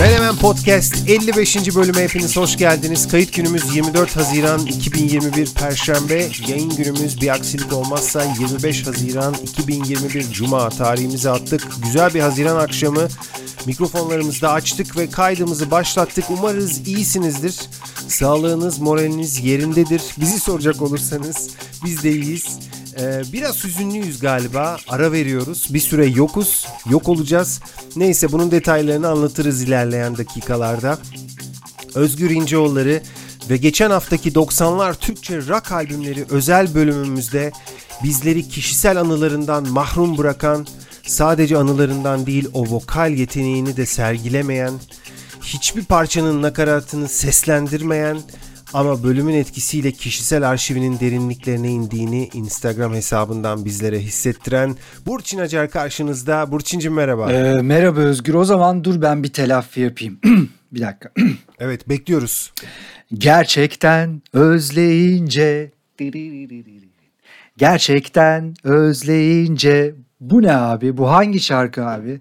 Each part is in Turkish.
Menemen Podcast 55. bölüme hepiniz hoş geldiniz. Kayıt günümüz 24 Haziran 2021 Perşembe. Yayın günümüz bir aksilik olmazsa 25 Haziran 2021 Cuma tarihimizi attık. Güzel bir Haziran akşamı. Mikrofonlarımızı da açtık ve kaydımızı başlattık. Umarız iyisinizdir. Sağlığınız, moraliniz yerindedir. Bizi soracak olursanız biz de iyiyiz. Ee, biraz hüzünlüyüz galiba. Ara veriyoruz. Bir süre yokuz. Yok olacağız. Neyse bunun detaylarını anlatırız ilerleyen dakikalarda. Özgür İnceoğulları ve geçen haftaki 90'lar Türkçe rock albümleri özel bölümümüzde bizleri kişisel anılarından mahrum bırakan, sadece anılarından değil o vokal yeteneğini de sergilemeyen, hiçbir parçanın nakaratını seslendirmeyen ama bölümün etkisiyle kişisel arşivinin derinliklerine indiğini Instagram hesabından bizlere hissettiren Burçin Acar karşınızda. Burçin'cim merhaba. Ee, merhaba Özgür. O zaman dur ben bir telafi yapayım. bir dakika. evet bekliyoruz. Gerçekten özleyince Gerçekten özleyince bu ne abi? Bu hangi şarkı abi?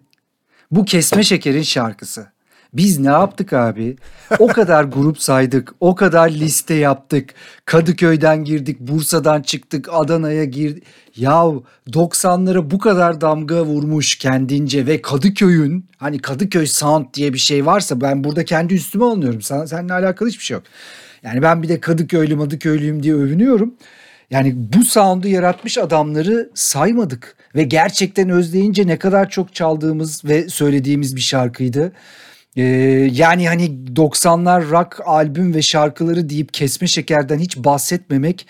Bu Kesme Şeker'in şarkısı. Biz ne yaptık abi? O kadar grup saydık, o kadar liste yaptık. Kadıköy'den girdik, Bursa'dan çıktık, Adana'ya girdik. Yahu 90'lara bu kadar damga vurmuş kendince ve Kadıköy'ün hani Kadıköy Sound diye bir şey varsa ben burada kendi üstüme alınıyorum. Sen, seninle alakalı hiçbir şey yok. Yani ben bir de Kadıköylü Madıköylüyüm diye övünüyorum. Yani bu sound'u yaratmış adamları saymadık ve gerçekten özleyince ne kadar çok çaldığımız ve söylediğimiz bir şarkıydı. Ee, yani hani 90'lar rock albüm ve şarkıları deyip kesme şekerden hiç bahsetmemek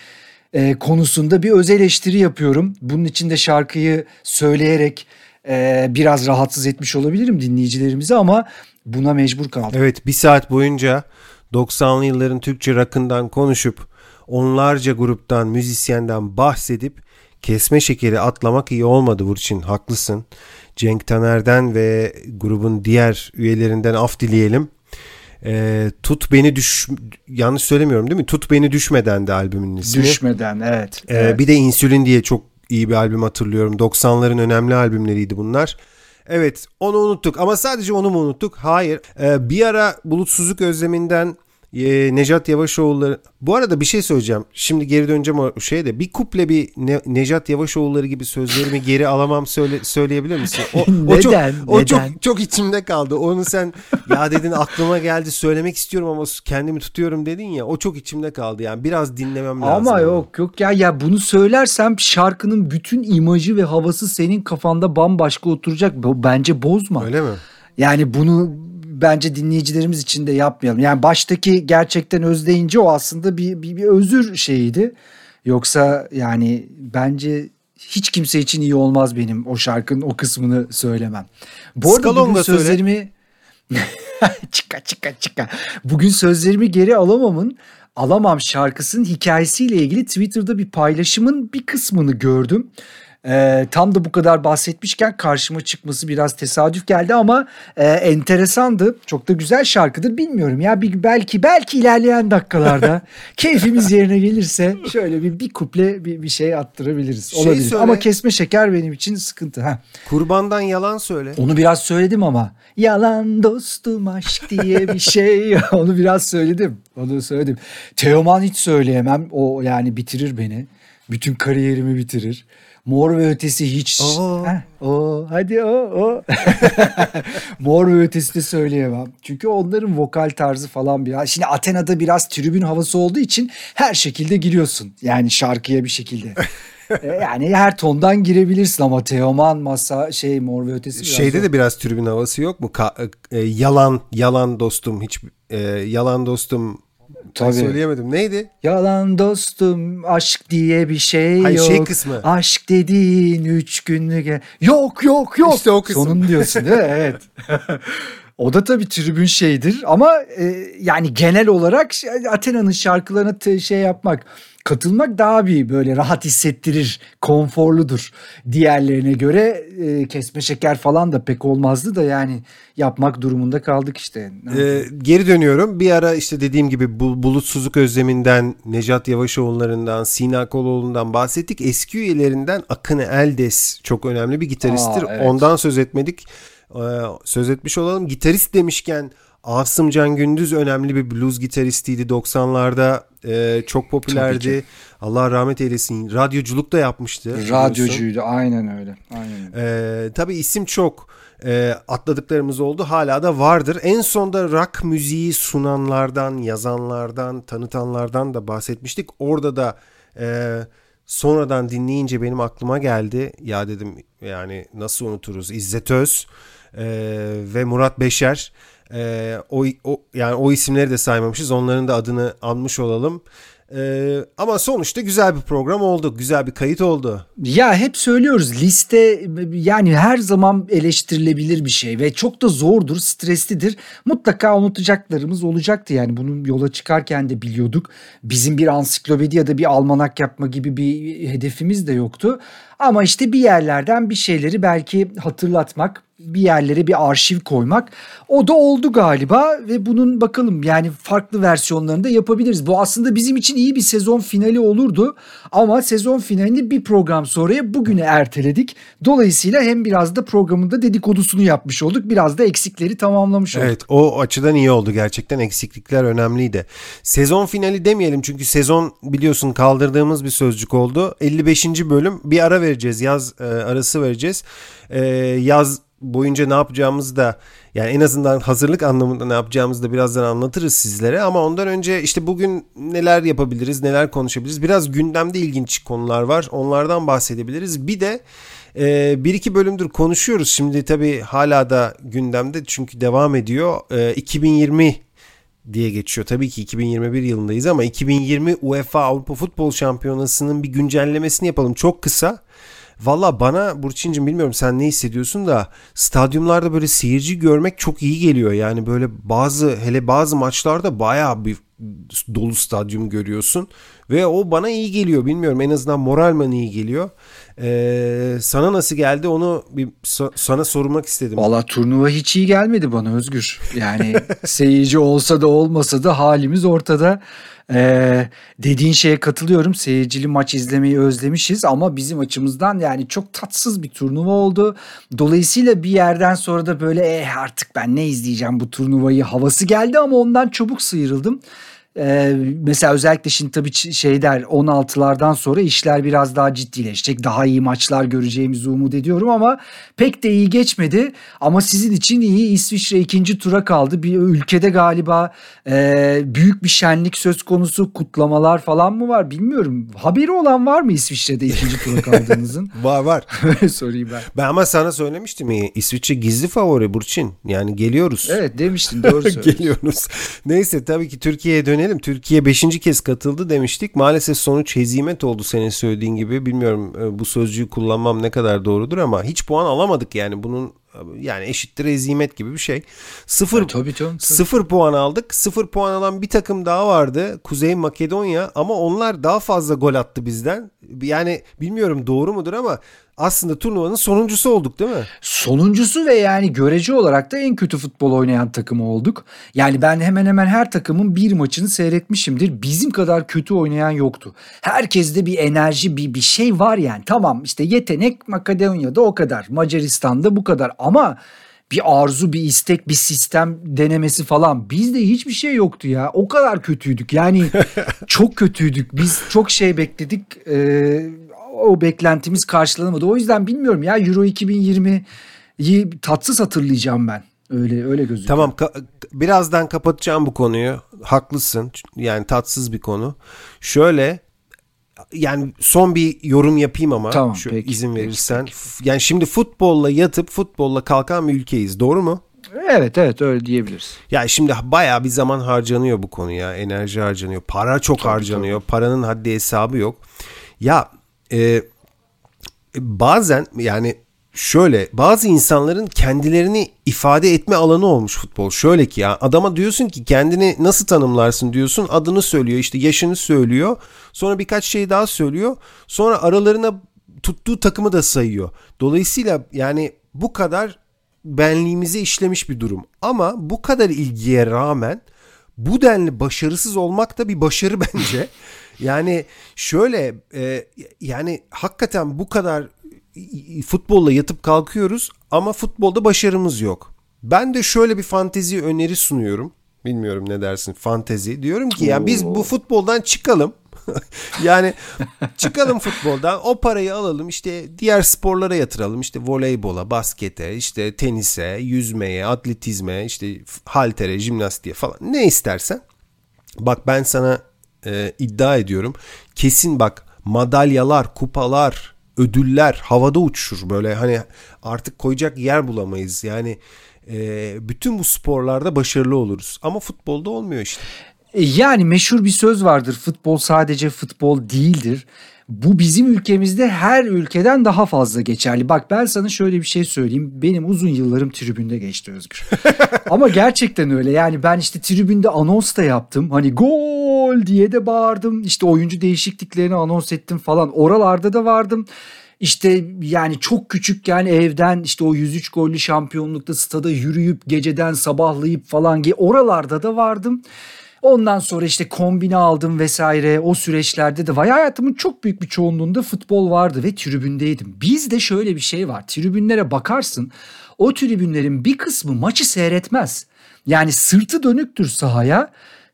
e, konusunda bir öz eleştiri yapıyorum. Bunun için de şarkıyı söyleyerek e, biraz rahatsız etmiş olabilirim dinleyicilerimizi ama buna mecbur kaldım. Evet bir saat boyunca 90'lı yılların Türkçe rock'ından konuşup onlarca gruptan, müzisyenden bahsedip kesme şekeri atlamak iyi olmadı Burçin. Haklısın. Cenk Taner'den ve grubun diğer üyelerinden af dileyelim. E, Tut Beni Düş... Yanlış söylemiyorum değil mi? Tut Beni Düşmeden de albümün ismi. Düşmeden evet. E, evet. Bir de İnsülin diye çok iyi bir albüm hatırlıyorum. 90'ların önemli albümleriydi bunlar. Evet onu unuttuk ama sadece onu mu unuttuk? Hayır. Ee, bir ara Bulutsuzluk Özleminden e, Nejat Yavaşoğulları bu arada bir şey söyleyeceğim. Şimdi geri döneceğim o şeye de. Bir kuple bir ne, Nejat Yavaşoğulları gibi sözlerimi geri alamam söyle söyleyebilir misin? O, neden? O çok o çok çok içimde kaldı. Onu sen ya dedin aklıma geldi söylemek istiyorum ama kendimi tutuyorum dedin ya. O çok içimde kaldı. Yani biraz dinlemem lazım. Ama yok yok ya ya bunu söylersem şarkının bütün imajı ve havası senin kafanda bambaşka oturacak. Bence bozma. Öyle mi? Yani bunu bence dinleyicilerimiz için de yapmayalım. Yani baştaki gerçekten özleyince o aslında bir, bir, bir özür şeyiydi. Yoksa yani bence hiç kimse için iyi olmaz benim o şarkının o kısmını söylemem. Bu arada Skalon bugün sözlerimi çıka çıka çıka. Bugün sözlerimi geri alamamın Alamam şarkısının hikayesiyle ilgili Twitter'da bir paylaşımın bir kısmını gördüm. E, tam da bu kadar bahsetmişken karşıma çıkması biraz tesadüf geldi ama e, enteresandı. Çok da güzel şarkıdır bilmiyorum ya bir, belki belki ilerleyen dakikalarda keyfimiz yerine gelirse şöyle bir bir kuple bir, bir şey attırabiliriz. Şey Olabilir. Söyle, ama kesme şeker benim için sıkıntı. Ha. Kurbandan yalan söyle. Onu biraz söyledim ama. Yalan dostum aşk diye bir şey. Onu biraz söyledim. Onu söyledim. Teoman hiç söyleyemem. O yani bitirir beni. Bütün kariyerimi bitirir. Mor ve Ötesi hiç. Oo. Heh, o hadi o o. Mor ve Ötesi de söyleyemem. Çünkü onların vokal tarzı falan biraz. Şimdi Athena'da biraz tribün havası olduğu için her şekilde giriyorsun. Yani şarkıya bir şekilde. E, yani her tondan girebilirsin ama Teoman masa şey Mor ve Ötesi biraz Şeyde o. de biraz tribün havası yok mu? Ka- e, yalan yalan dostum hiç e, yalan dostum Tabii. söyleyemedim. Neydi? Yalan dostum aşk diye bir şey Hayır, yok. şey kısmı. Aşk dediğin üç günlük. Yok yok yok. İşte o kısım. Sonun diyorsun değil mi? Evet. O da tabii tribün şeydir ama e, yani genel olarak Athena'nın şarkılarına şey yapmak katılmak daha bir böyle rahat hissettirir, konforludur. Diğerlerine göre e, kesme şeker falan da pek olmazdı da yani yapmak durumunda kaldık işte. Ee, geri dönüyorum. Bir ara işte dediğim gibi bu, bulutsuzluk özleminden, Necat Yavaşoğulları'ndan, Sina Koloğlu'ndan bahsettik. Eski üyelerinden Akın Eldes çok önemli bir gitaristtir. Aa, evet. Ondan söz etmedik. Ee, söz etmiş olalım. Gitarist demişken Asım Can Gündüz önemli bir blues gitaristiydi 90'larda e, çok popülerdi. Allah rahmet eylesin. Radyoculuk da yapmıştı. Radyocuydu aynen öyle. Aynen. E, tabii isim çok e, atladıklarımız oldu. Hala da vardır. En sonda rock müziği sunanlardan, yazanlardan, tanıtanlardan da bahsetmiştik. Orada da e, sonradan dinleyince benim aklıma geldi. Ya dedim yani nasıl unuturuz? İzzet Öz e, ve Murat Beşer e, o, o yani o isimleri de saymamışız. Onların da adını anmış olalım. Ee, ama sonuçta güzel bir program oldu. Güzel bir kayıt oldu. Ya hep söylüyoruz liste yani her zaman eleştirilebilir bir şey ve çok da zordur, streslidir. Mutlaka unutacaklarımız olacaktı yani bunun yola çıkarken de biliyorduk. Bizim bir ansiklopedi ya da bir almanak yapma gibi bir hedefimiz de yoktu. Ama işte bir yerlerden bir şeyleri belki hatırlatmak bir yerlere bir arşiv koymak. O da oldu galiba ve bunun bakalım yani farklı versiyonlarını da yapabiliriz. Bu aslında bizim için iyi bir sezon finali olurdu ama sezon finalini bir program sonraya bugüne erteledik. Dolayısıyla hem biraz da programında dedikodusunu yapmış olduk. Biraz da eksikleri tamamlamış olduk. Evet o açıdan iyi oldu. Gerçekten eksiklikler önemliydi. Sezon finali demeyelim çünkü sezon biliyorsun kaldırdığımız bir sözcük oldu. 55. bölüm bir ara vereceğiz. Yaz e, arası vereceğiz. E, yaz boyunca ne yapacağımızı da yani en azından hazırlık anlamında ne yapacağımızı da birazdan anlatırız sizlere ama ondan önce işte bugün neler yapabiliriz, neler konuşabiliriz. Biraz gündemde ilginç konular var. Onlardan bahsedebiliriz. Bir de e, bir iki bölümdür konuşuyoruz. Şimdi tabii hala da gündemde çünkü devam ediyor. E, 2020 diye geçiyor. Tabii ki 2021 yılındayız ama 2020 UEFA Avrupa Futbol Şampiyonası'nın bir güncellemesini yapalım. Çok kısa. Valla bana Burçin'cim bilmiyorum sen ne hissediyorsun da stadyumlarda böyle seyirci görmek çok iyi geliyor. Yani böyle bazı hele bazı maçlarda baya bir dolu stadyum görüyorsun ve o bana iyi geliyor bilmiyorum en azından moralman iyi geliyor. Ee, sana nasıl geldi onu bir so- sana sormak istedim. Valla turnuva hiç iyi gelmedi bana Özgür. Yani seyirci olsa da olmasa da halimiz ortada. Ee, dediğin şeye katılıyorum. Seyircili maç izlemeyi özlemişiz ama bizim açımızdan yani çok tatsız bir turnuva oldu. Dolayısıyla bir yerden sonra da böyle eh artık ben ne izleyeceğim bu turnuvayı havası geldi ama ondan çabuk sıyrıldım. Ee, mesela özellikle şimdi tabii şey der 16'lardan sonra işler biraz daha ciddileşecek. Daha iyi maçlar göreceğimizi umut ediyorum ama pek de iyi geçmedi. Ama sizin için iyi İsviçre ikinci tura kaldı. Bir ülkede galiba e, büyük bir şenlik söz konusu kutlamalar falan mı var bilmiyorum. Haberi olan var mı İsviçre'de ikinci tura kaldığınızın? var var. Öyle sorayım ben. Ben ama sana söylemiştim ya İsviçre gizli favori Burçin. Yani geliyoruz. Evet demiştin doğru söylüyorsun. geliyoruz. Neyse tabii ki Türkiye'ye dönelim dönelim. Türkiye 5. kez katıldı demiştik. Maalesef sonuç hezimet oldu senin söylediğin gibi. Bilmiyorum e, bu sözcüğü kullanmam ne kadar doğrudur ama hiç puan alamadık yani. Bunun yani eşittir hezimet gibi bir şey. Sıfır, ya, tabii, tabii, tabii. sıfır puan aldık. Sıfır puan alan bir takım daha vardı. Kuzey Makedonya ama onlar daha fazla gol attı bizden. Yani bilmiyorum doğru mudur ama aslında turnuvanın sonuncusu olduk değil mi? Sonuncusu ve yani görece olarak da en kötü futbol oynayan takımı olduk. Yani ben hemen hemen her takımın bir maçını seyretmişimdir. Bizim kadar kötü oynayan yoktu. Herkeste bir enerji, bir bir şey var yani. Tamam işte yetenek Makedonya'da o kadar. Macaristan'da bu kadar ama bir arzu, bir istek, bir sistem denemesi falan. Bizde hiçbir şey yoktu ya. O kadar kötüydük. Yani çok kötüydük. Biz çok şey bekledik. Ee, o beklentimiz karşılanamadı. O yüzden bilmiyorum ya Euro 2020'yi tatsız hatırlayacağım ben. Öyle öyle gözüküyor. Tamam ka- birazdan kapatacağım bu konuyu. Haklısın. Yani tatsız bir konu. Şöyle yani son bir yorum yapayım ama tamam, şu peki, izin verirsen. Peki, peki. Yani şimdi futbolla yatıp futbolla kalkan bir ülkeyiz. Doğru mu? Evet evet öyle diyebiliriz. Ya şimdi baya bir zaman harcanıyor bu konuya. Enerji harcanıyor. Para çok tabii, harcanıyor. Tabii. Paranın haddi hesabı yok. Ya e, bazen yani şöyle bazı insanların kendilerini ifade etme alanı olmuş futbol. Şöyle ki ya adama diyorsun ki kendini nasıl tanımlarsın diyorsun adını söylüyor işte yaşını söylüyor sonra birkaç şey daha söylüyor sonra aralarına tuttuğu takımı da sayıyor. Dolayısıyla yani bu kadar benliğimize işlemiş bir durum ama bu kadar ilgiye rağmen bu denli başarısız olmak da bir başarı bence. yani şöyle e, yani hakikaten bu kadar futbolla yatıp kalkıyoruz ama futbolda başarımız yok. Ben de şöyle bir fantezi öneri sunuyorum. Bilmiyorum ne dersin fantezi. Diyorum ki ya biz bu futboldan çıkalım. yani çıkalım futboldan o parayı alalım işte diğer sporlara yatıralım işte voleybola, baskete, işte tenise, yüzmeye, atletizme, işte haltere, jimnastiğe falan ne istersen. Bak ben sana e, iddia ediyorum kesin bak madalyalar, kupalar, ödüller havada uçuşur böyle hani artık koyacak yer bulamayız yani e, bütün bu sporlarda başarılı oluruz ama futbolda olmuyor işte. E, yani meşhur bir söz vardır futbol sadece futbol değildir. Bu bizim ülkemizde her ülkeden daha fazla geçerli. Bak ben sana şöyle bir şey söyleyeyim. Benim uzun yıllarım tribünde geçti Özgür. Ama gerçekten öyle. Yani ben işte tribünde anons da yaptım. Hani gol diye de bağırdım. İşte oyuncu değişikliklerini anons ettim falan. Oralarda da vardım. İşte yani çok küçük yani evden işte o 103 gollü şampiyonlukta stada yürüyüp geceden sabahlayıp falan oralarda da vardım. Ondan sonra işte kombine aldım vesaire o süreçlerde de vay hayatımın çok büyük bir çoğunluğunda futbol vardı ve tribündeydim. Bizde şöyle bir şey var tribünlere bakarsın o tribünlerin bir kısmı maçı seyretmez. Yani sırtı dönüktür sahaya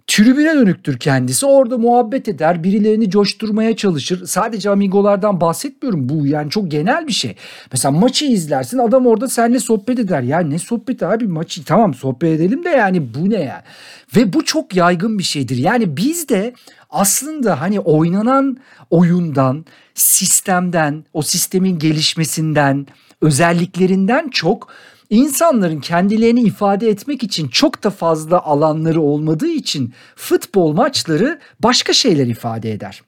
tribüne dönüktür kendisi. Orada muhabbet eder, birilerini coşturmaya çalışır. Sadece amigolardan bahsetmiyorum. Bu yani çok genel bir şey. Mesela maçı izlersin adam orada seninle sohbet eder. Ya ne sohbet abi maçı tamam sohbet edelim de yani bu ne ya? Ve bu çok yaygın bir şeydir. Yani biz de aslında hani oynanan oyundan, sistemden, o sistemin gelişmesinden, özelliklerinden çok İnsanların kendilerini ifade etmek için çok da fazla alanları olmadığı için futbol maçları başka şeyler ifade eder.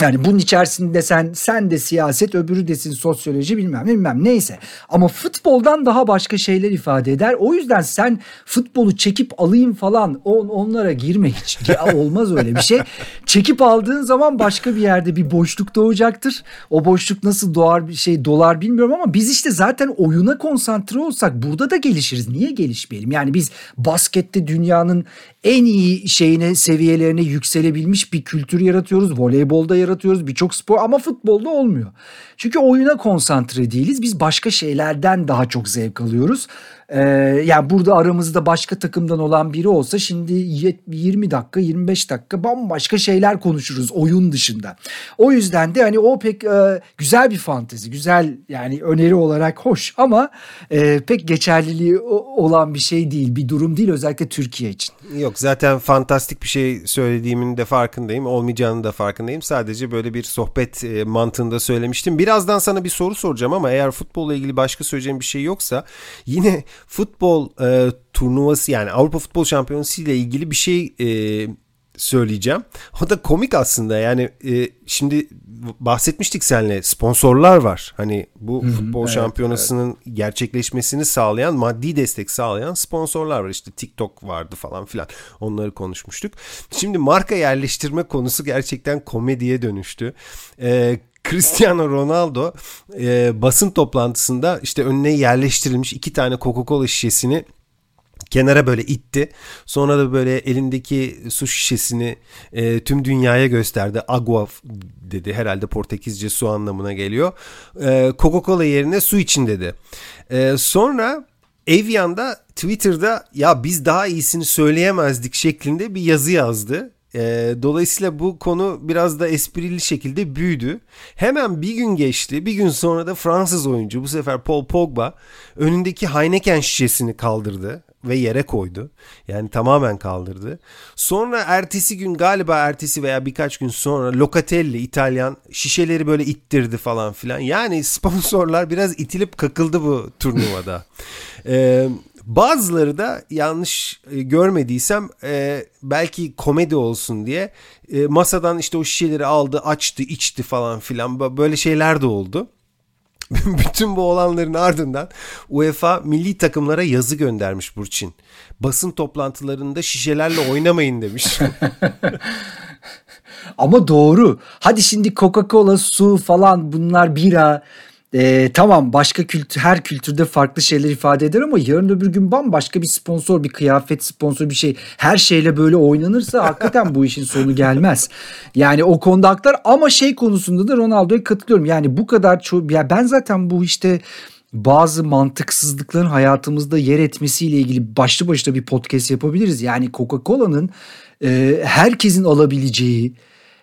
Yani bunun içerisinde sen sen de siyaset öbürü desin sosyoloji bilmem bilmem neyse. Ama futboldan daha başka şeyler ifade eder. O yüzden sen futbolu çekip alayım falan on, onlara girme hiç. Ya olmaz öyle bir şey. Çekip aldığın zaman başka bir yerde bir boşluk doğacaktır. O boşluk nasıl doğar bir şey dolar bilmiyorum ama biz işte zaten oyuna konsantre olsak burada da gelişiriz. Niye gelişmeyelim? Yani biz baskette dünyanın en iyi şeyine seviyelerine yükselebilmiş bir kültür yaratıyoruz. Voleybolda yaratıyoruz birçok spor ama futbolda olmuyor. Çünkü oyuna konsantre değiliz. Biz başka şeylerden daha çok zevk alıyoruz. Ee, yani burada aramızda başka takımdan olan biri olsa şimdi 20 dakika 25 dakika bambaşka şeyler konuşuruz oyun dışında. O yüzden de hani o pek e, güzel bir fantezi güzel yani öneri olarak hoş ama e, pek geçerliliği olan bir şey değil bir durum değil özellikle Türkiye için. Yok zaten fantastik bir şey söylediğimin de farkındayım olmayacağını da farkındayım sadece böyle bir sohbet e, mantığında söylemiştim. Birazdan sana bir soru soracağım ama eğer futbolla ilgili başka söyleyeceğim bir şey yoksa yine futbol e, turnuvası yani Avrupa Futbol Şampiyonası ile ilgili bir şey e, söyleyeceğim. O da komik aslında yani e, şimdi bahsetmiştik seninle sponsorlar var. Hani bu Hı-hı, futbol evet, şampiyonasının evet. gerçekleşmesini sağlayan maddi destek sağlayan sponsorlar var. İşte TikTok vardı falan filan onları konuşmuştuk. Şimdi marka yerleştirme konusu gerçekten komediye dönüştü. E, Cristiano Ronaldo e, basın toplantısında işte önüne yerleştirilmiş iki tane Coca-Cola şişesini kenara böyle itti. Sonra da böyle elindeki su şişesini e, tüm dünyaya gösterdi. Agua dedi. Herhalde Portekizce su anlamına geliyor. E, Coca-Cola yerine su için dedi. E, sonra Evian'da Twitter'da ya biz daha iyisini söyleyemezdik şeklinde bir yazı yazdı. E, dolayısıyla bu konu biraz da esprili şekilde büyüdü. Hemen bir gün geçti. Bir gün sonra da Fransız oyuncu bu sefer Paul Pogba önündeki Heineken şişesini kaldırdı ve yere koydu. Yani tamamen kaldırdı. Sonra ertesi gün galiba ertesi veya birkaç gün sonra Locatelli İtalyan şişeleri böyle ittirdi falan filan. Yani sponsorlar biraz itilip kakıldı bu turnuvada. ee, Bazıları da yanlış e, görmediysem e, belki komedi olsun diye e, masadan işte o şişeleri aldı, açtı, içti falan filan böyle şeyler de oldu. Bütün bu olanların ardından UEFA milli takımlara yazı göndermiş Burçin. Basın toplantılarında şişelerle oynamayın demiş. Ama doğru. Hadi şimdi Coca-Cola, su falan bunlar bira. Ee, tamam başka kültür her kültürde farklı şeyler ifade eder ama yarın öbür gün bambaşka bir sponsor bir kıyafet sponsor bir şey her şeyle böyle oynanırsa hakikaten bu işin sonu gelmez. Yani o konuda haklar ama şey konusunda da Ronaldo'ya katılıyorum. Yani bu kadar çok ya ben zaten bu işte bazı mantıksızlıkların hayatımızda yer etmesiyle ilgili başlı başına bir podcast yapabiliriz. Yani Coca-Cola'nın e, herkesin alabileceği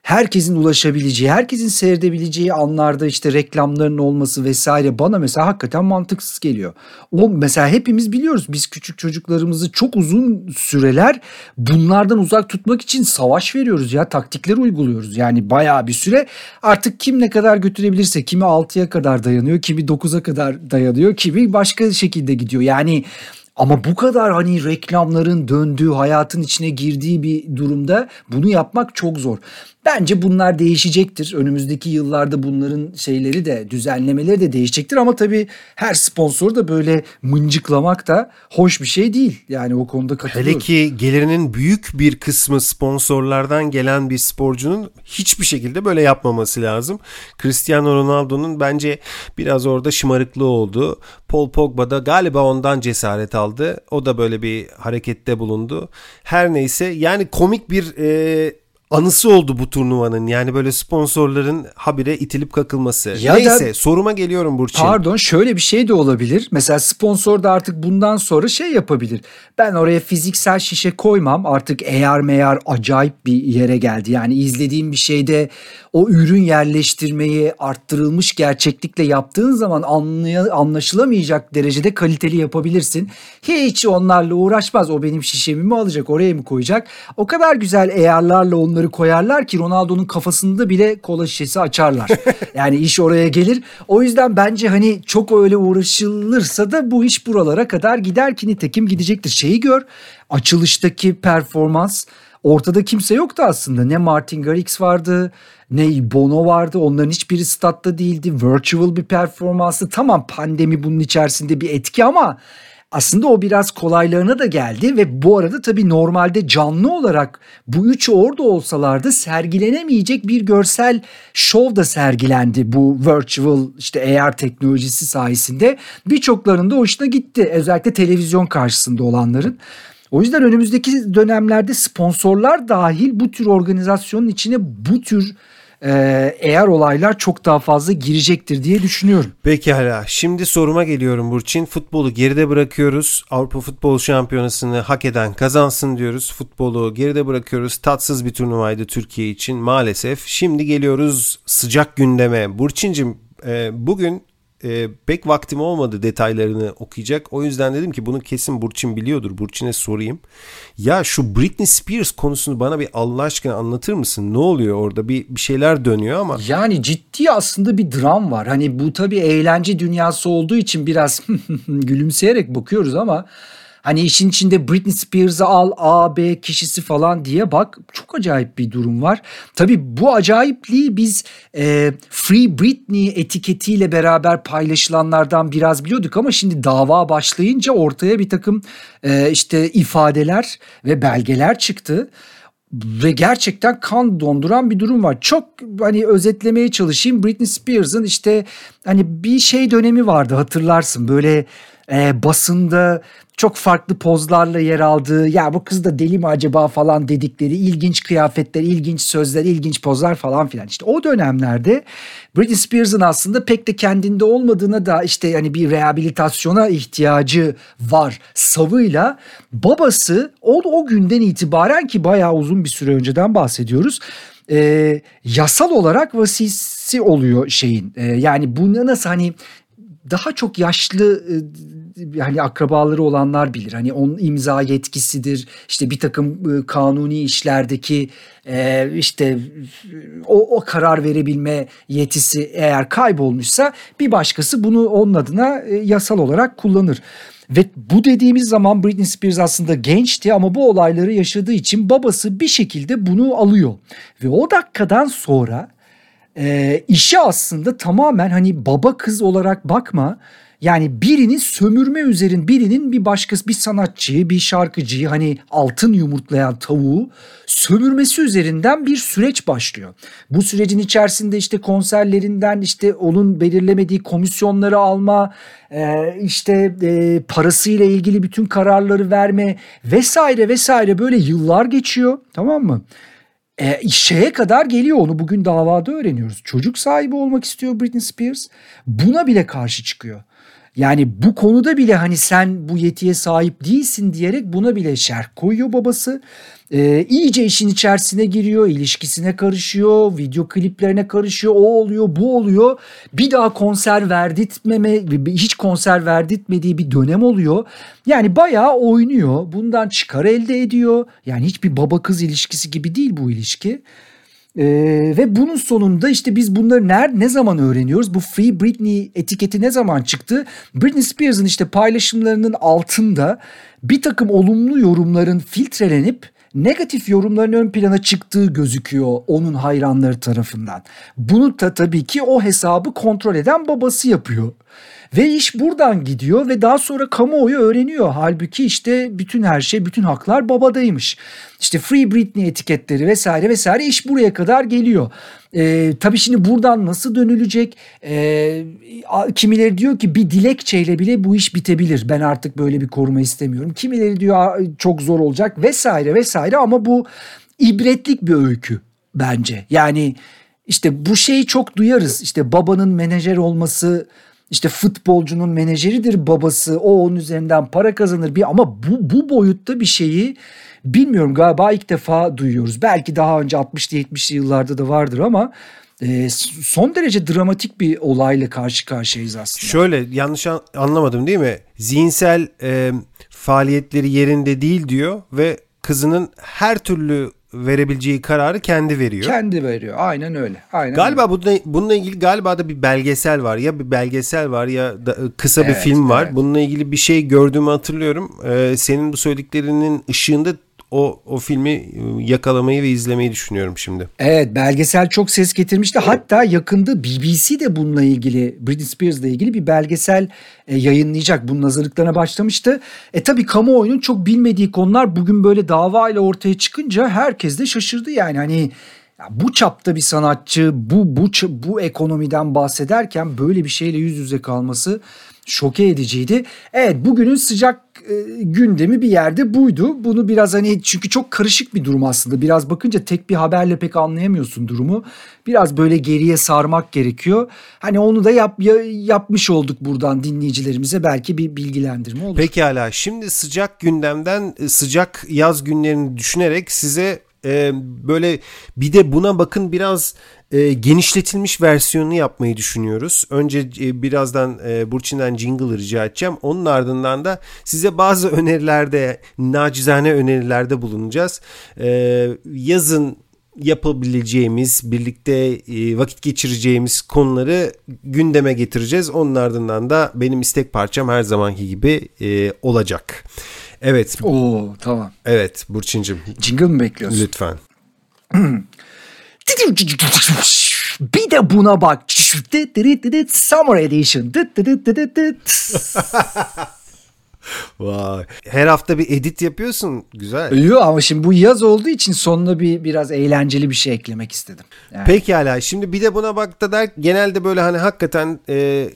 herkesin ulaşabileceği, herkesin seyredebileceği anlarda işte reklamların olması vesaire bana mesela hakikaten mantıksız geliyor. O mesela hepimiz biliyoruz biz küçük çocuklarımızı çok uzun süreler bunlardan uzak tutmak için savaş veriyoruz ya taktikler uyguluyoruz. Yani bayağı bir süre artık kim ne kadar götürebilirse kimi 6'ya kadar dayanıyor, kimi 9'a kadar dayanıyor, kimi başka şekilde gidiyor. Yani ama bu kadar hani reklamların döndüğü, hayatın içine girdiği bir durumda bunu yapmak çok zor. Bence bunlar değişecektir. Önümüzdeki yıllarda bunların şeyleri de düzenlemeleri de değişecektir ama tabii her sponsor da böyle mıncıklamak da hoş bir şey değil. Yani o konuda katılıyorum. Hele ki gelirinin büyük bir kısmı sponsorlardan gelen bir sporcunun hiçbir şekilde böyle yapmaması lazım. Cristiano Ronaldo'nun bence biraz orada şımarıklığı oldu. Paul Pogba da galiba ondan cesaret aldı. O da böyle bir harekette bulundu. Her neyse yani komik bir e, anısı oldu bu turnuvanın. Yani böyle sponsorların habire itilip kakılması. Ya Neyse da, soruma geliyorum Burçin. Pardon şöyle bir şey de olabilir. Mesela sponsor da artık bundan sonra şey yapabilir. Ben oraya fiziksel şişe koymam. Artık eğer meyar acayip bir yere geldi. Yani izlediğim bir şeyde o ürün yerleştirmeyi arttırılmış gerçeklikle yaptığın zaman anlaya, anlaşılamayacak derecede kaliteli yapabilirsin. Hiç onlarla uğraşmaz. O benim şişemi mi alacak oraya mı koyacak? O kadar güzel eğerlerle onları koyarlar ki Ronaldo'nun kafasında bile kola şişesi açarlar. yani iş oraya gelir. O yüzden bence hani çok öyle uğraşılırsa da bu iş buralara kadar gider ki nitekim gidecektir. Şeyi gör açılıştaki performans ortada kimse yoktu aslında. Ne Martin Garrix vardı ne Bono vardı. Onların hiçbiri statta değildi. Virtual bir performansı. Tamam pandemi bunun içerisinde bir etki ama aslında o biraz kolaylarına da geldi ve bu arada tabii normalde canlı olarak bu üçü orada olsalardı sergilenemeyecek bir görsel şov da sergilendi bu virtual işte AR teknolojisi sayesinde. Birçoklarında hoşuna gitti özellikle televizyon karşısında olanların. O yüzden önümüzdeki dönemlerde sponsorlar dahil bu tür organizasyonun içine bu tür ee, eğer olaylar çok daha fazla girecektir diye düşünüyorum. Peki hala. Şimdi soruma geliyorum Burçin. Futbolu geride bırakıyoruz. Avrupa Futbol Şampiyonası'nı hak eden kazansın diyoruz. Futbolu geride bırakıyoruz. Tatsız bir turnuvaydı Türkiye için maalesef. Şimdi geliyoruz sıcak gündeme. Burçin'cim e, bugün e, pek vaktim olmadı detaylarını okuyacak. O yüzden dedim ki bunu kesin Burçin biliyordur. Burçin'e sorayım. Ya şu Britney Spears konusunu bana bir Allah aşkına anlatır mısın? Ne oluyor orada? Bir, bir şeyler dönüyor ama. Yani ciddi aslında bir dram var. Hani bu tabii eğlence dünyası olduğu için biraz gülümseyerek bakıyoruz ama Hani işin içinde Britney Spears'ı al A, B kişisi falan diye bak çok acayip bir durum var. Tabii bu acayipliği biz e, Free Britney etiketiyle beraber paylaşılanlardan biraz biliyorduk ama şimdi dava başlayınca ortaya bir takım e, işte ifadeler ve belgeler çıktı ve gerçekten kan donduran bir durum var. Çok hani özetlemeye çalışayım. Britney Spears'ın işte hani bir şey dönemi vardı hatırlarsın. Böyle e, basında çok farklı pozlarla yer aldığı ya bu kız da deli mi acaba falan dedikleri ilginç kıyafetler, ilginç sözler, ilginç pozlar falan filan. İşte o dönemlerde Britney Spears'ın aslında pek de kendinde olmadığına da işte yani bir rehabilitasyona ihtiyacı var savıyla babası o, o günden itibaren ki bayağı uzun bir süre önceden bahsediyoruz e, yasal olarak vasisi oluyor şeyin. E, yani bunu nasıl hani daha çok yaşlı hani akrabaları olanlar bilir. Hani onun imza yetkisidir. İşte bir takım kanuni işlerdeki işte o, o karar verebilme yetisi eğer kaybolmuşsa bir başkası bunu onun adına yasal olarak kullanır. Ve bu dediğimiz zaman Britney Spears aslında gençti ama bu olayları yaşadığı için babası bir şekilde bunu alıyor. Ve o dakikadan sonra e, işe aslında tamamen hani baba kız olarak bakma. Yani birinin sömürme üzerin birinin bir başkası bir sanatçıyı bir şarkıcıyı hani altın yumurtlayan tavuğu sömürmesi üzerinden bir süreç başlıyor. Bu sürecin içerisinde işte konserlerinden işte onun belirlemediği komisyonları alma e, işte e, parasıyla ilgili bütün kararları verme vesaire vesaire böyle yıllar geçiyor tamam mı? e, şeye kadar geliyor onu bugün davada öğreniyoruz. Çocuk sahibi olmak istiyor Britney Spears. Buna bile karşı çıkıyor. Yani bu konuda bile hani sen bu yetiye sahip değilsin diyerek buna bile şerh koyuyor babası. Ee, iyice işin içerisine giriyor, ilişkisine karışıyor, video kliplerine karışıyor, o oluyor, bu oluyor. Bir daha konser verdirtmeme, hiç konser verdirtmediği bir dönem oluyor. Yani bayağı oynuyor, bundan çıkar elde ediyor. Yani hiçbir baba kız ilişkisi gibi değil bu ilişki. Ee, ve bunun sonunda işte biz bunları ner ne zaman öğreniyoruz? Bu Free Britney etiketi ne zaman çıktı? Britney Spears'ın işte paylaşımlarının altında bir takım olumlu yorumların filtrelenip negatif yorumların ön plana çıktığı gözüküyor onun hayranları tarafından. Bunu da tabii ki o hesabı kontrol eden babası yapıyor. Ve iş buradan gidiyor ve daha sonra kamuoyu öğreniyor. Halbuki işte bütün her şey, bütün haklar babadaymış. İşte Free Britney etiketleri vesaire vesaire iş buraya kadar geliyor. Ee, tabii şimdi buradan nasıl dönülecek? Ee, kimileri diyor ki bir dilekçeyle bile bu iş bitebilir. Ben artık böyle bir koruma istemiyorum. Kimileri diyor çok zor olacak vesaire vesaire ama bu ibretlik bir öykü bence. Yani işte bu şeyi çok duyarız. İşte babanın menajer olması işte futbolcunun menajeridir babası. O onun üzerinden para kazanır bir ama bu bu boyutta bir şeyi bilmiyorum galiba ilk defa duyuyoruz. Belki daha önce 60'lı 70'li yıllarda da vardır ama e, son derece dramatik bir olayla karşı karşıyayız aslında. Şöyle yanlış anlamadım değil mi? Zihinsel e, faaliyetleri yerinde değil diyor ve kızının her türlü verebileceği kararı kendi veriyor. Kendi veriyor. Aynen öyle. Aynen galiba öyle. Bununla, bununla ilgili galiba da bir belgesel var. Ya bir belgesel var ya da e, kısa evet, bir film var. Evet. Bununla ilgili bir şey gördüğümü hatırlıyorum. Ee, senin bu söylediklerinin ışığında o o filmi e, yakalamayı ve izlemeyi düşünüyorum şimdi. Evet belgesel çok ses getirmişti. Hatta yakında BBC de bununla ilgili Britney Spears'la ilgili bir belgesel e, yayınlayacak. Bunun hazırlıklarına başlamıştı. E tabi kamuoyunun çok bilmediği konular bugün böyle dava ile ortaya çıkınca herkes de şaşırdı yani. Hani ya bu çapta bir sanatçı bu bu bu ekonomiden bahsederken böyle bir şeyle yüz yüze kalması şoke ediciydi. Evet bugünün sıcak e, gündemi bir yerde buydu. Bunu biraz hani çünkü çok karışık bir durum aslında. Biraz bakınca tek bir haberle pek anlayamıyorsun durumu. Biraz böyle geriye sarmak gerekiyor. Hani onu da yap, ya, yapmış olduk buradan dinleyicilerimize belki bir bilgilendirme olur. Pekala şimdi sıcak gündemden e, sıcak yaz günlerini düşünerek size e, böyle bir de buna bakın biraz e, genişletilmiş versiyonunu yapmayı düşünüyoruz. Önce e, birazdan e, Burçin'den jingle rica edeceğim. Onun ardından da size bazı önerilerde, nacizane önerilerde bulunacağız. E, yazın yapabileceğimiz, birlikte e, vakit geçireceğimiz konuları gündeme getireceğiz. Onun ardından da benim istek parçam her zamanki gibi e, olacak. Evet. Oo tamam. Evet Burçin'cim. Jingle mi bekliyorsun? Lütfen. Bir de buna bak. Summer Edition. Vay. Her hafta bir edit yapıyorsun. Güzel. Yok ama şimdi bu yaz olduğu için sonuna bir biraz eğlenceli bir şey eklemek istedim. Yani. Pekala. Şimdi bir de buna bak da der genelde böyle hani hakikaten e,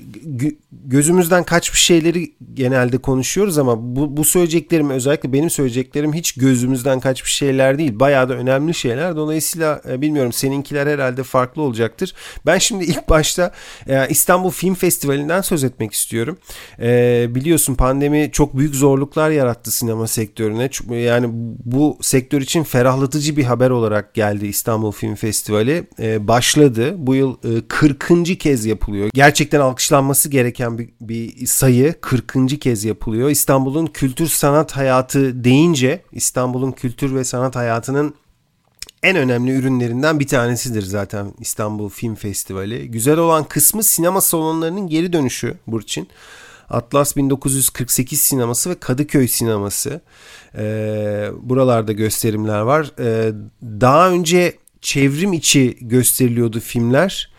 gözümüzden kaçmış şeyleri genelde konuşuyoruz ama bu, bu söyleyeceklerim özellikle benim söyleyeceklerim hiç gözümüzden kaçmış şeyler değil. Bayağı da önemli şeyler. Dolayısıyla e, bilmiyorum seninkiler herhalde farklı olacaktır. Ben şimdi ilk başta e, İstanbul Film Festivali'nden söz etmek istiyorum. E, biliyorsun pandemi çok büyük zorluklar yarattı sinema sektörüne. Yani bu sektör için ferahlatıcı bir haber olarak geldi İstanbul Film Festivali. Ee, başladı. Bu yıl e, 40. kez yapılıyor. Gerçekten alkışlanması gereken bir, bir sayı. 40. kez yapılıyor. İstanbul'un kültür sanat hayatı deyince İstanbul'un kültür ve sanat hayatının en önemli ürünlerinden bir tanesidir zaten İstanbul Film Festivali. Güzel olan kısmı sinema salonlarının geri dönüşü Burçin. Atlas 1948 sineması ve Kadıköy sineması. E, buralarda gösterimler var. E, daha önce çevrim içi gösteriliyordu filmler.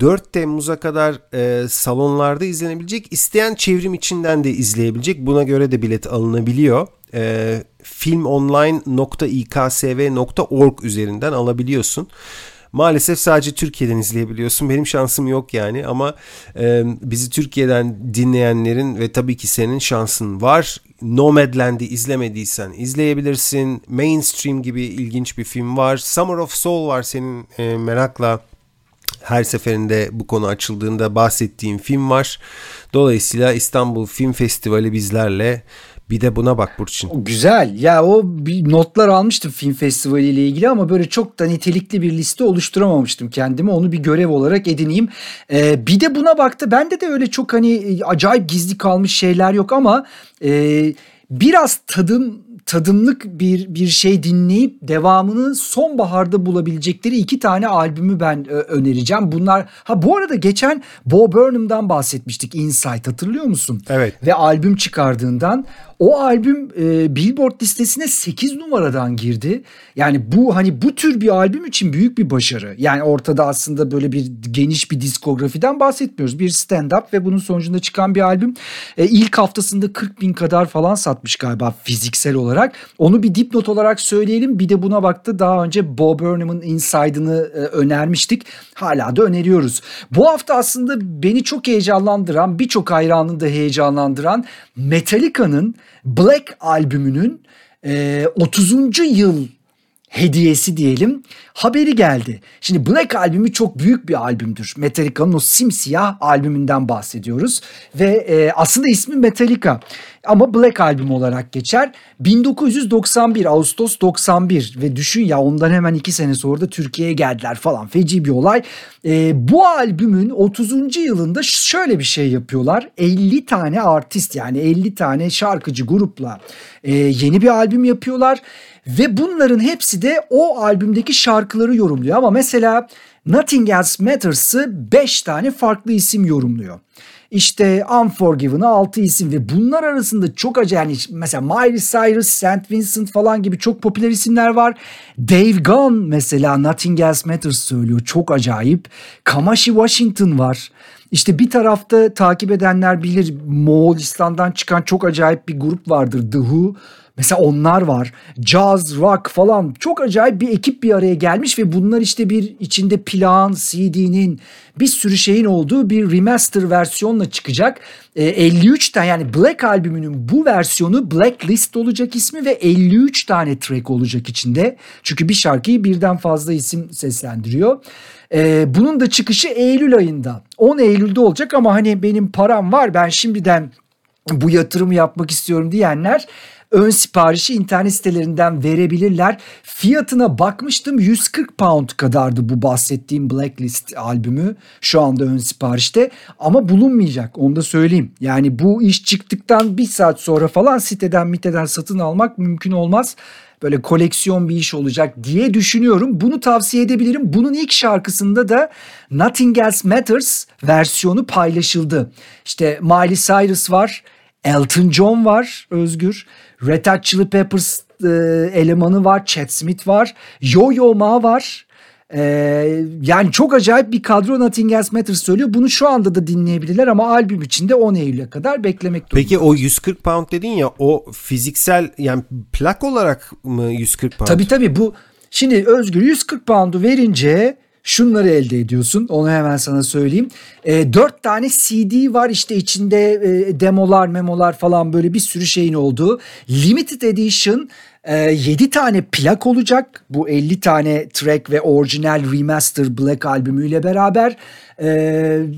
4 Temmuz'a kadar e, salonlarda izlenebilecek. İsteyen çevrim içinden de izleyebilecek. Buna göre de bilet alınabiliyor. E, filmonline.iksv.org üzerinden alabiliyorsun. Maalesef sadece Türkiye'den izleyebiliyorsun. Benim şansım yok yani ama e, bizi Türkiye'den dinleyenlerin ve tabii ki senin şansın var. Nomadland'i izlemediysen izleyebilirsin. Mainstream gibi ilginç bir film var. Summer of Soul var senin e, merakla her seferinde bu konu açıldığında bahsettiğim film var. Dolayısıyla İstanbul Film Festivali bizlerle bir de buna bak Burçin. Güzel. Ya o bir notlar almıştım film festivali ile ilgili ama böyle çok da nitelikli bir liste oluşturamamıştım kendime. Onu bir görev olarak edineyim. Ee, bir de buna baktı. Bende de öyle çok hani acayip gizli kalmış şeyler yok ama e, biraz tadım tadımlık bir bir şey dinleyip devamını sonbaharda bulabilecekleri iki tane albümü ben e, önereceğim. Bunlar ha bu arada geçen Bo Burnham'dan bahsetmiştik Insight hatırlıyor musun? Evet. Ve albüm çıkardığından o albüm e, Billboard listesine 8 numaradan girdi. Yani bu hani bu tür bir albüm için büyük bir başarı. Yani ortada aslında böyle bir geniş bir diskografiden bahsetmiyoruz. Bir stand up ve bunun sonucunda çıkan bir albüm. E, ilk haftasında 40 bin kadar falan satmış galiba fiziksel olarak. Onu bir dipnot olarak söyleyelim. Bir de buna baktı daha önce Bob Burnham'ın Inside'ını e, önermiştik. Hala da öneriyoruz. Bu hafta aslında beni çok heyecanlandıran, birçok hayranını da heyecanlandıran Metallica'nın Black albümünün e, 30. yıl hediyesi diyelim haberi geldi. Şimdi Black albümü çok büyük bir albümdür. Metallica'nın o simsiyah albümünden bahsediyoruz. Ve e, aslında ismi Metallica ama Black albüm olarak geçer. 1991 Ağustos 91 ve düşün ya ondan hemen iki sene sonra da Türkiye'ye geldiler falan feci bir olay. E, bu albümün 30. yılında şöyle bir şey yapıyorlar. 50 tane artist yani 50 tane şarkıcı grupla e, yeni bir albüm yapıyorlar. Ve bunların hepsi de o albümdeki şarkıları yorumluyor. Ama mesela Nothing Else Matters'ı 5 tane farklı isim yorumluyor. İşte Unforgiven'a 6 isim ve bunlar arasında çok acayip yani mesela Miley Cyrus, St. Vincent falan gibi çok popüler isimler var. Dave Gunn mesela Nothing Else Matters söylüyor çok acayip. Kamashi Washington var. İşte bir tarafta takip edenler bilir Moğolistan'dan çıkan çok acayip bir grup vardır The Who. Mesela onlar var. Jazz, rock falan çok acayip bir ekip bir araya gelmiş ve bunlar işte bir içinde plan, CD'nin bir sürü şeyin olduğu bir remaster versiyonla çıkacak. E, 53 tane yani Black albümünün bu versiyonu Blacklist olacak ismi ve 53 tane track olacak içinde. Çünkü bir şarkıyı birden fazla isim seslendiriyor. E, bunun da çıkışı Eylül ayında. 10 Eylül'de olacak ama hani benim param var ben şimdiden bu yatırımı yapmak istiyorum diyenler ön siparişi internet sitelerinden verebilirler. Fiyatına bakmıştım 140 pound kadardı bu bahsettiğim Blacklist albümü şu anda ön siparişte ama bulunmayacak onu da söyleyeyim. Yani bu iş çıktıktan bir saat sonra falan siteden miteden satın almak mümkün olmaz böyle koleksiyon bir iş olacak diye düşünüyorum. Bunu tavsiye edebilirim. Bunun ilk şarkısında da Nothing Else Matters versiyonu paylaşıldı. İşte Miley Cyrus var, Elton John var Özgür. Red Hot Chili Peppers e, elemanı var. Chad Smith var. Yo-Yo Ma var. Ee, yani çok acayip bir kadro Nothing Else Matters söylüyor. Bunu şu anda da dinleyebilirler ama albüm içinde 10 Eylül'e kadar beklemek durumunda. Peki o 140 pound dedin ya o fiziksel yani plak olarak mı 140 pound? Tabii tabii bu şimdi Özgür 140 pound'u verince şunları elde ediyorsun. Onu hemen sana söyleyeyim. E, 4 tane CD var işte içinde e, demolar, memolar falan böyle bir sürü şeyin olduğu. Limited Edition e, 7 tane plak olacak. Bu 50 tane track ve orijinal remaster Black albümüyle beraber. E,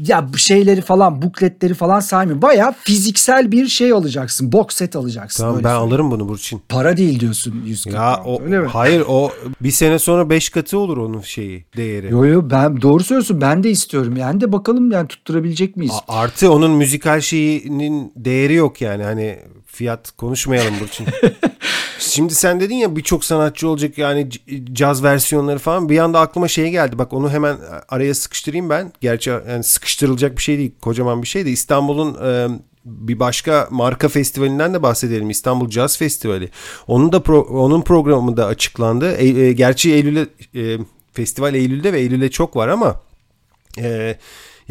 ya şeyleri falan, bukletleri falan saymıyorum. Baya fiziksel bir şey alacaksın. Box set alacaksın. Tamam ben söyleyeyim. alırım bunu Burçin. Para değil diyorsun 140 ya pound, o, öyle mi? Hayır o bir sene sonra 5 katı olur onun şeyi değeri. Yo yo ben doğru söylüyorsun ben de istiyorum. Yani de bakalım yani tutturabilecek miyiz? A, artı onun müzikal şeyinin değeri yok yani hani fiyat konuşmayalım Burçin. Şimdi sen dedin ya birçok sanatçı olacak yani caz versiyonları falan. Bir anda aklıma şey geldi. Bak onu hemen araya sıkıştırayım ben. Gerçi yani sıkıştırılacak bir şey değil. Kocaman bir şey de İstanbul'un e, bir başka marka festivalinden de bahsedelim. İstanbul Jazz Festivali. Onun da pro, onun programı da açıklandı. E, e, gerçi Eylül'e e, festival Eylül'de ve Eylül'de çok var ama e,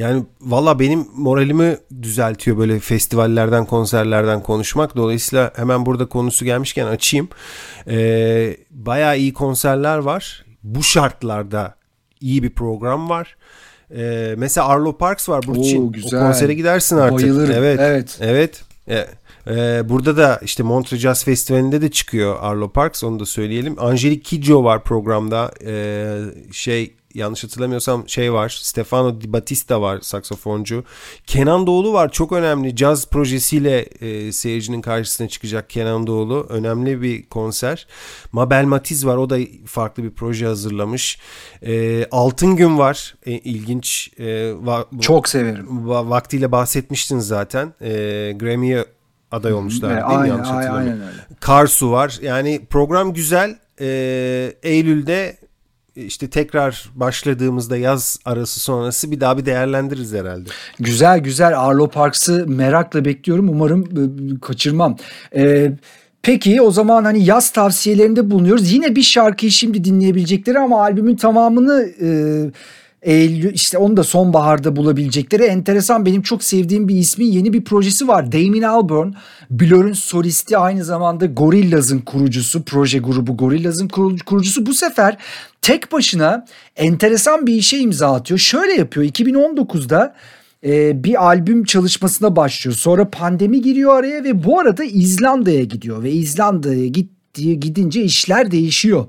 yani valla benim moralimi düzeltiyor böyle festivallerden, konserlerden konuşmak. Dolayısıyla hemen burada konusu gelmişken açayım. Ee, bayağı iyi konserler var. Bu şartlarda iyi bir program var. Ee, mesela Arlo Parks var Burçin. Oo, güzel. O konsere gidersin artık. Bayılırım. Evet. Evet. Evet. E, e, burada da işte Montreux Jazz Festivali'nde de çıkıyor Arlo Parks onu da söyleyelim. Angelique Kidjo var programda. E, şey yanlış hatırlamıyorsam şey var. Stefano Di Battista var saksafoncu. Kenan Doğulu var. Çok önemli. Caz projesiyle e, seyircinin karşısına çıkacak Kenan Doğulu. Önemli bir konser. Mabel Matiz var. O da farklı bir proje hazırlamış. E, Altın Gün var. E, ilginç. E, va- Çok severim. va- vaktiyle bahsetmiştin zaten. E, Grammy'ye aday olmuşlar değil mi? aynen, Yanlış hatırlamıyorum. aynen öyle. Karsu var. Yani program güzel. Ee, Eylül'de işte tekrar başladığımızda yaz arası sonrası bir daha bir değerlendiririz herhalde. Güzel güzel Arlo Parks'ı merakla bekliyorum. Umarım e, kaçırmam. Ee, peki o zaman hani yaz tavsiyelerinde bulunuyoruz. Yine bir şarkıyı şimdi dinleyebilecekleri ama albümün tamamını e, Eylül işte onu da sonbaharda bulabilecekleri enteresan benim çok sevdiğim bir ismi yeni bir projesi var. Damien Albarn Blur'un solisti aynı zamanda Gorillaz'ın kurucusu proje grubu Gorillaz'ın kuru- kurucusu bu sefer tek başına enteresan bir işe imza atıyor. Şöyle yapıyor 2019'da e, bir albüm çalışmasına başlıyor. Sonra pandemi giriyor araya ve bu arada İzlanda'ya gidiyor ve İzlanda'ya gittiği gidince işler değişiyor.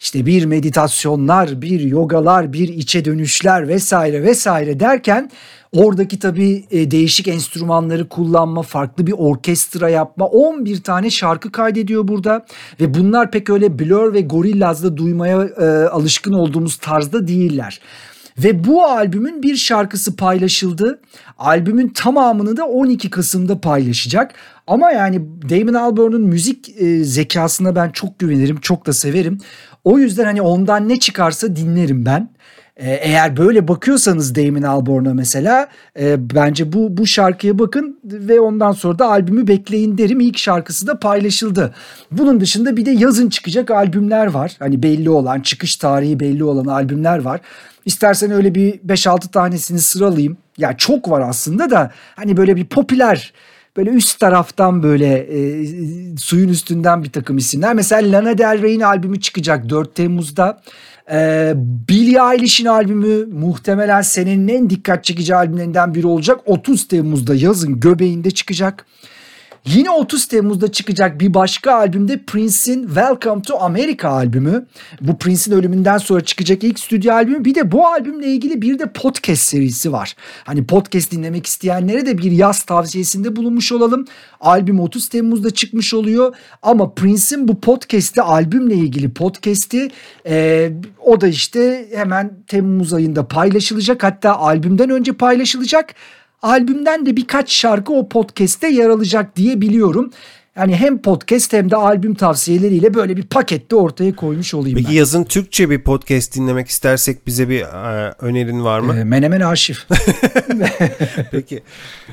İşte bir meditasyonlar, bir yogalar, bir içe dönüşler vesaire vesaire derken oradaki tabii e, değişik enstrümanları kullanma, farklı bir orkestra yapma 11 tane şarkı kaydediyor burada ve bunlar pek öyle Blur ve Gorillaz'da duymaya e, alışkın olduğumuz tarzda değiller. Ve bu albümün bir şarkısı paylaşıldı. Albümün tamamını da 12 Kasım'da paylaşacak. Ama yani Damon Albarn'ın müzik e, zekasına ben çok güvenirim, çok da severim. O yüzden hani ondan ne çıkarsa dinlerim ben. E, eğer böyle bakıyorsanız Damon Albarn'a mesela e, bence bu bu şarkıya bakın ve ondan sonra da albümü bekleyin derim. İlk şarkısı da paylaşıldı. Bunun dışında bir de yazın çıkacak albümler var. Hani belli olan, çıkış tarihi belli olan albümler var. İstersen öyle bir 5-6 tanesini sıralayayım. Ya çok var aslında da hani böyle bir popüler böyle üst taraftan böyle e, suyun üstünden bir takım isimler. Mesela Lana Del Rey'in albümü çıkacak 4 Temmuz'da. E, Billie Eilish'in albümü muhtemelen senenin en dikkat çekici albümlerinden biri olacak. 30 Temmuz'da yazın göbeğinde çıkacak. Yine 30 Temmuz'da çıkacak bir başka albümde Prince'in Welcome to America albümü. Bu Prince'in ölümünden sonra çıkacak ilk stüdyo albümü. Bir de bu albümle ilgili bir de podcast serisi var. Hani podcast dinlemek isteyenlere de bir yaz tavsiyesinde bulunmuş olalım. Albüm 30 Temmuz'da çıkmış oluyor. Ama Prince'in bu podcast'i albümle ilgili podcast'i e, o da işte hemen Temmuz ayında paylaşılacak. Hatta albümden önce paylaşılacak albümden de birkaç şarkı o podcast'te yer alacak diye biliyorum. Yani hem podcast hem de albüm tavsiyeleriyle böyle bir pakette ortaya koymuş olayım Peki ben. yazın Türkçe bir podcast dinlemek istersek bize bir e, önerin var mı? Ee, Menemen Arşiv Peki.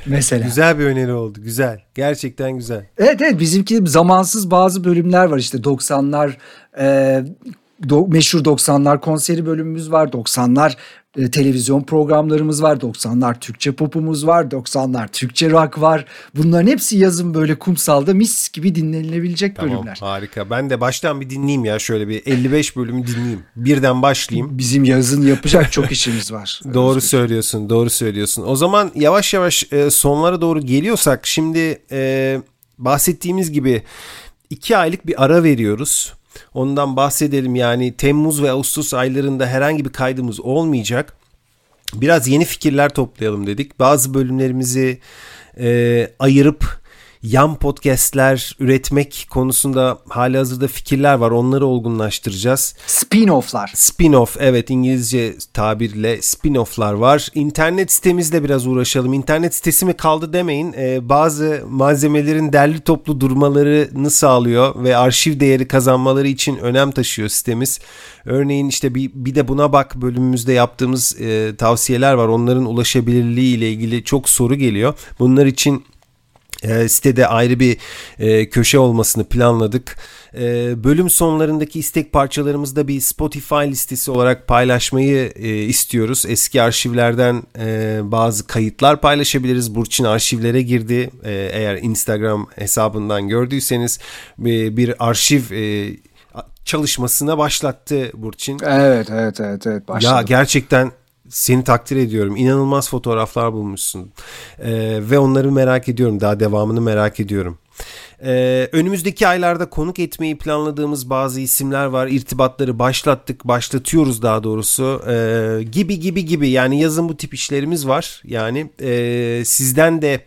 mesela. Güzel bir öneri oldu. Güzel. Gerçekten güzel. Evet evet bizimki zamansız bazı bölümler var işte 90'lar e, do- meşhur 90'lar konseri bölümümüz var 90'lar e, televizyon programlarımız var 90'lar Türkçe popumuz var 90'lar Türkçe rock var bunların hepsi yazın böyle kumsalda mis gibi dinlenilebilecek Tamam bölümler. harika. Ben de baştan bir dinleyeyim ya şöyle bir 55 bölümü dinleyeyim. Birden başlayayım. Bizim yazın yapacak çok işimiz var. Doğru söylüyorsun, doğru söylüyorsun. O zaman yavaş yavaş e, sonlara doğru geliyorsak şimdi e, bahsettiğimiz gibi iki aylık bir ara veriyoruz. Ondan bahsedelim yani Temmuz ve Ağustos aylarında herhangi bir kaydımız olmayacak. Biraz yeni fikirler toplayalım dedik. Bazı bölümlerimizi e, ayırıp yan podcastler üretmek konusunda hali hazırda fikirler var. Onları olgunlaştıracağız. Spin-off'lar. Spin-off evet İngilizce tabirle spin-off'lar var. İnternet sitemizle biraz uğraşalım. İnternet sitesi mi kaldı demeyin. Ee, bazı malzemelerin derli toplu durmalarını sağlıyor ve arşiv değeri kazanmaları için önem taşıyor sitemiz. Örneğin işte bir, bir de buna bak bölümümüzde yaptığımız e, tavsiyeler var. Onların ulaşabilirliği ile ilgili çok soru geliyor. Bunlar için e, sitede ayrı bir e, köşe olmasını planladık. e, bölüm sonlarındaki istek parçalarımızı da bir Spotify listesi olarak paylaşmayı e, istiyoruz. Eski arşivlerden e, bazı kayıtlar paylaşabiliriz. Burçin arşivlere girdi. E, eğer Instagram hesabından gördüyseniz e, bir arşiv e, çalışmasına başlattı Burçin. Evet evet evet evet başladım. Ya gerçekten seni takdir ediyorum. İnanılmaz fotoğraflar bulmuşsun. Ee, ve onları merak ediyorum. Daha devamını merak ediyorum. Ee, önümüzdeki aylarda konuk etmeyi planladığımız bazı isimler var. İrtibatları başlattık, başlatıyoruz daha doğrusu. Ee, gibi gibi gibi yani yazın bu tip işlerimiz var. Yani e, sizden de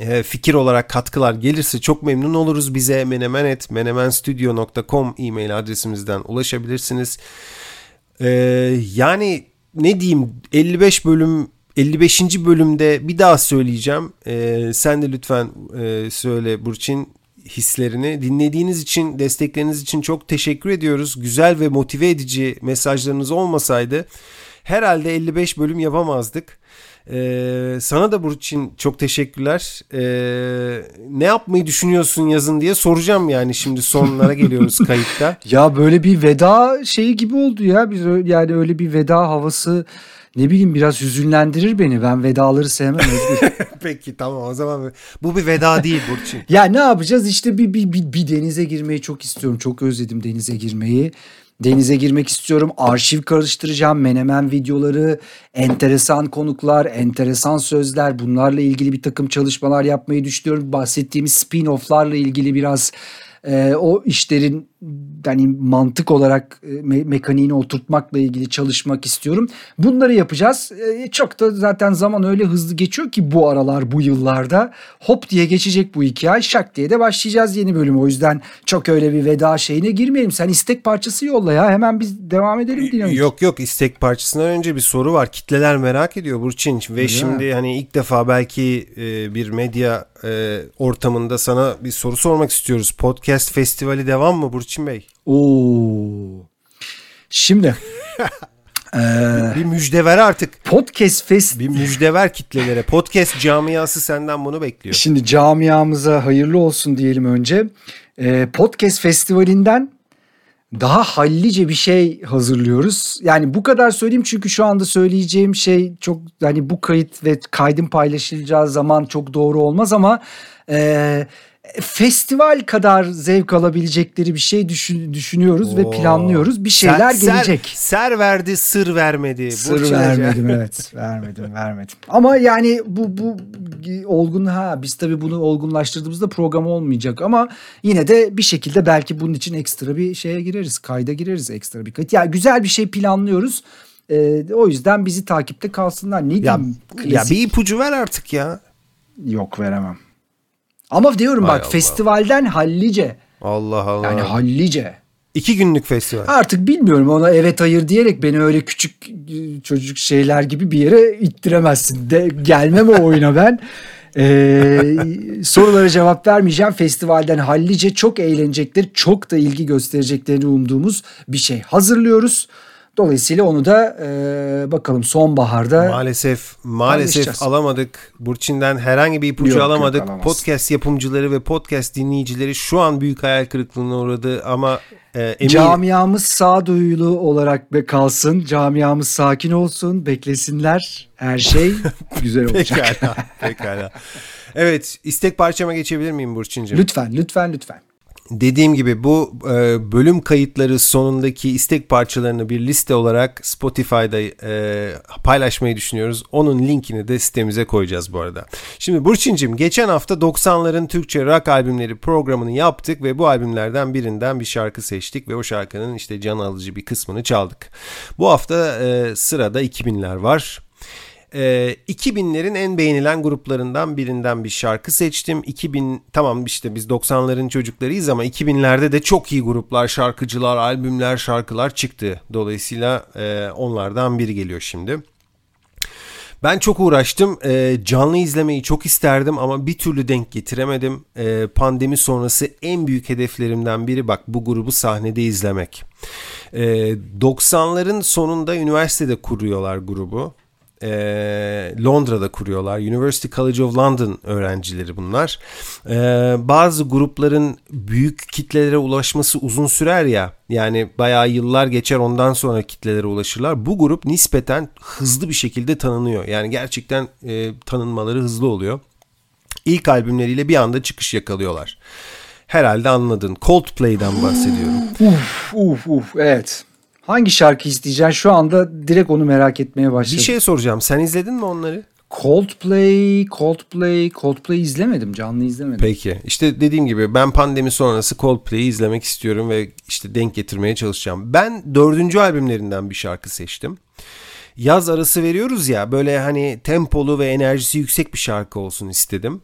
e, fikir olarak katkılar gelirse çok memnun oluruz. Bize menemenstudio.com e-mail adresimizden ulaşabilirsiniz. Ee, yani ne diyeyim 55 bölüm 55. bölümde bir daha söyleyeceğim. Ee, sen de lütfen e, söyle Burçin hislerini. Dinlediğiniz için, destekleriniz için çok teşekkür ediyoruz. Güzel ve motive edici mesajlarınız olmasaydı herhalde 55 bölüm yapamazdık. Ee, sana da Burçin çok teşekkürler. Ee, ne yapmayı düşünüyorsun yazın diye soracağım yani şimdi sonlara geliyoruz kayıtta. Ya böyle bir veda şeyi gibi oldu ya. Biz yani öyle bir veda havası ne bileyim biraz hüzünlendirir beni. Ben vedaları sevmem. Peki tamam o zaman bu bir veda değil Burçin. ya ne yapacağız? İşte bir, bir, bir, bir denize girmeyi çok istiyorum. Çok özledim denize girmeyi. Denize girmek istiyorum. Arşiv karıştıracağım. Menemen videoları, enteresan konuklar, enteresan sözler. Bunlarla ilgili bir takım çalışmalar yapmayı düşünüyorum. Bahsettiğimiz spin-off'larla ilgili biraz e, o işlerin hani mantık olarak e, me- mekaniğini oturtmakla ilgili çalışmak istiyorum. Bunları yapacağız. E, çok da zaten zaman öyle hızlı geçiyor ki bu aralar bu yıllarda hop diye geçecek bu iki ay şak diye de başlayacağız yeni bölümü. O yüzden çok öyle bir veda şeyine girmeyelim. Sen istek parçası yolla ya hemen biz devam edelim dinamik. Yok yok istek parçasından önce bir soru var. Kitleler merak ediyor Burçin ve Ya. şimdi hani ilk defa belki e, bir medya e, ortamında sana bir soru sormak istiyoruz. Podcast festivali devam mı Burçin Bey? Oo. Şimdi eee, Bir müjde ver artık. podcast fest Bir müjde ver kitlelere. Podcast camiası senden bunu bekliyor. Şimdi camiamıza hayırlı olsun diyelim önce. Ee, Podcast Festivali'nden daha hallice bir şey hazırlıyoruz. Yani bu kadar söyleyeyim çünkü şu anda söyleyeceğim şey çok hani bu kayıt ve kaydın paylaşılacağı zaman çok doğru olmaz ama e, festival kadar zevk alabilecekleri bir şey düşün- düşünüyoruz ve Oo. planlıyoruz. Bir şeyler Ser- gelecek. Ser, ser verdi, sır vermedi. Sır Hoca. vermedim evet vermedim vermedim. Ama yani bu bu olgun ha biz tabii bunu olgunlaştırdığımızda program olmayacak ama yine de bir şekilde belki bunun için ekstra bir şeye gireriz kayda gireriz ekstra bir kayıt. Ya güzel bir şey planlıyoruz. Ee, o yüzden bizi takipte kalsınlar. Ne Ya, diyeyim? ya Klasik- bir ipucu ver artık ya. Yok veremem. Ama diyorum Hay bak Allah. festivalden hallice. Allah Allah. Yani hallice. İki günlük festival. Artık bilmiyorum ona evet hayır diyerek beni öyle küçük e, çocuk şeyler gibi bir yere ittiremezsin. De, gelmem o oyuna ben. Ee, sorulara cevap vermeyeceğim. Festivalden hallice çok eğlenecekleri, çok da ilgi göstereceklerini umduğumuz bir şey hazırlıyoruz. Dolayısıyla onu da e, bakalım sonbaharda Maalesef maalesef alamadık. Burçin'den herhangi bir ipucu Yok, yok, alamadık. alamaz. podcast yapımcıları ve podcast dinleyicileri şu an büyük hayal kırıklığına uğradı ama e, emin Camiamız sağduyulu olarak be kalsın. Camiamız sakin olsun, beklesinler. Her şey güzel olacak. Pekala. Pekala. Evet, istek parçama geçebilir miyim Burçin'cim? lütfen, lütfen, lütfen. Dediğim gibi bu e, bölüm kayıtları sonundaki istek parçalarını bir liste olarak Spotify'da e, paylaşmayı düşünüyoruz. Onun linkini de sitemize koyacağız bu arada. Şimdi Burçin'cim geçen hafta 90'ların Türkçe rock albümleri programını yaptık ve bu albümlerden birinden bir şarkı seçtik ve o şarkının işte can alıcı bir kısmını çaldık. Bu hafta e, sırada 2000'ler var. Ee, 2000'lerin en beğenilen gruplarından birinden bir şarkı seçtim. 2000 tamam işte biz 90'ların çocuklarıyız ama 2000'lerde de çok iyi gruplar, şarkıcılar, albümler, şarkılar çıktı. Dolayısıyla e, onlardan biri geliyor şimdi. Ben çok uğraştım. Ee, canlı izlemeyi çok isterdim ama bir türlü denk getiremedim. Ee, pandemi sonrası en büyük hedeflerimden biri bak bu grubu sahnede izlemek. Ee, 90'ların sonunda üniversitede kuruyorlar grubu. E, Londra'da kuruyorlar. University College of London öğrencileri bunlar. E, bazı grupların büyük kitlelere ulaşması uzun sürer ya. Yani bayağı yıllar geçer ondan sonra kitlelere ulaşırlar. Bu grup nispeten hızlı bir şekilde tanınıyor. Yani gerçekten e, tanınmaları hızlı oluyor. İlk albümleriyle bir anda çıkış yakalıyorlar. Herhalde anladın. Coldplay'den bahsediyorum. Uf uf uf evet. Hangi şarkı isteyeceksin? Şu anda direkt onu merak etmeye başladım. Bir şey soracağım. Sen izledin mi onları? Coldplay, Coldplay, Coldplay izlemedim. Canlı izlemedim. Peki. İşte dediğim gibi ben pandemi sonrası Coldplay'i izlemek istiyorum ve işte denk getirmeye çalışacağım. Ben dördüncü albümlerinden bir şarkı seçtim. Yaz arası veriyoruz ya böyle hani tempolu ve enerjisi yüksek bir şarkı olsun istedim.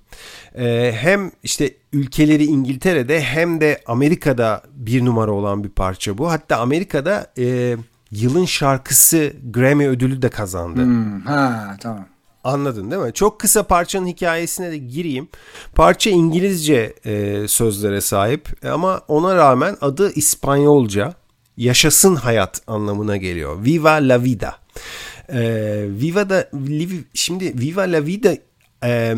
Ee, hem işte ülkeleri İngiltere'de hem de Amerika'da bir numara olan bir parça bu. Hatta Amerika'da e, yılın şarkısı Grammy ödülü de kazandı. Hmm, ha tamam. Anladın değil mi? Çok kısa parçanın hikayesine de gireyim. Parça İngilizce e, sözlere sahip ama ona rağmen adı İspanyolca. Yaşasın hayat anlamına geliyor. Viva la vida. E, Viva da şimdi Viva la vida e,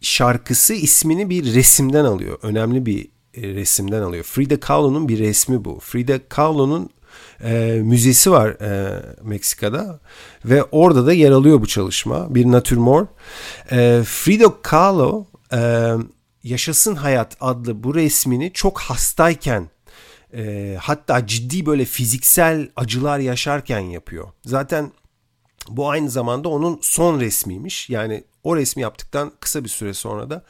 şarkısı ismini bir resimden alıyor. Önemli bir e, resimden alıyor. Frida Kahlo'nun bir resmi bu. Frida Kahlo'nun e, müzesi var e, Meksika'da ve orada da yer alıyor bu çalışma. Bir natürmort. E, Frida Kahlo e, Yaşasın Hayat adlı bu resmini çok hastayken e, hatta ciddi böyle fiziksel acılar yaşarken yapıyor. Zaten bu aynı zamanda onun son resmiymiş. Yani o resmi yaptıktan kısa bir süre sonra da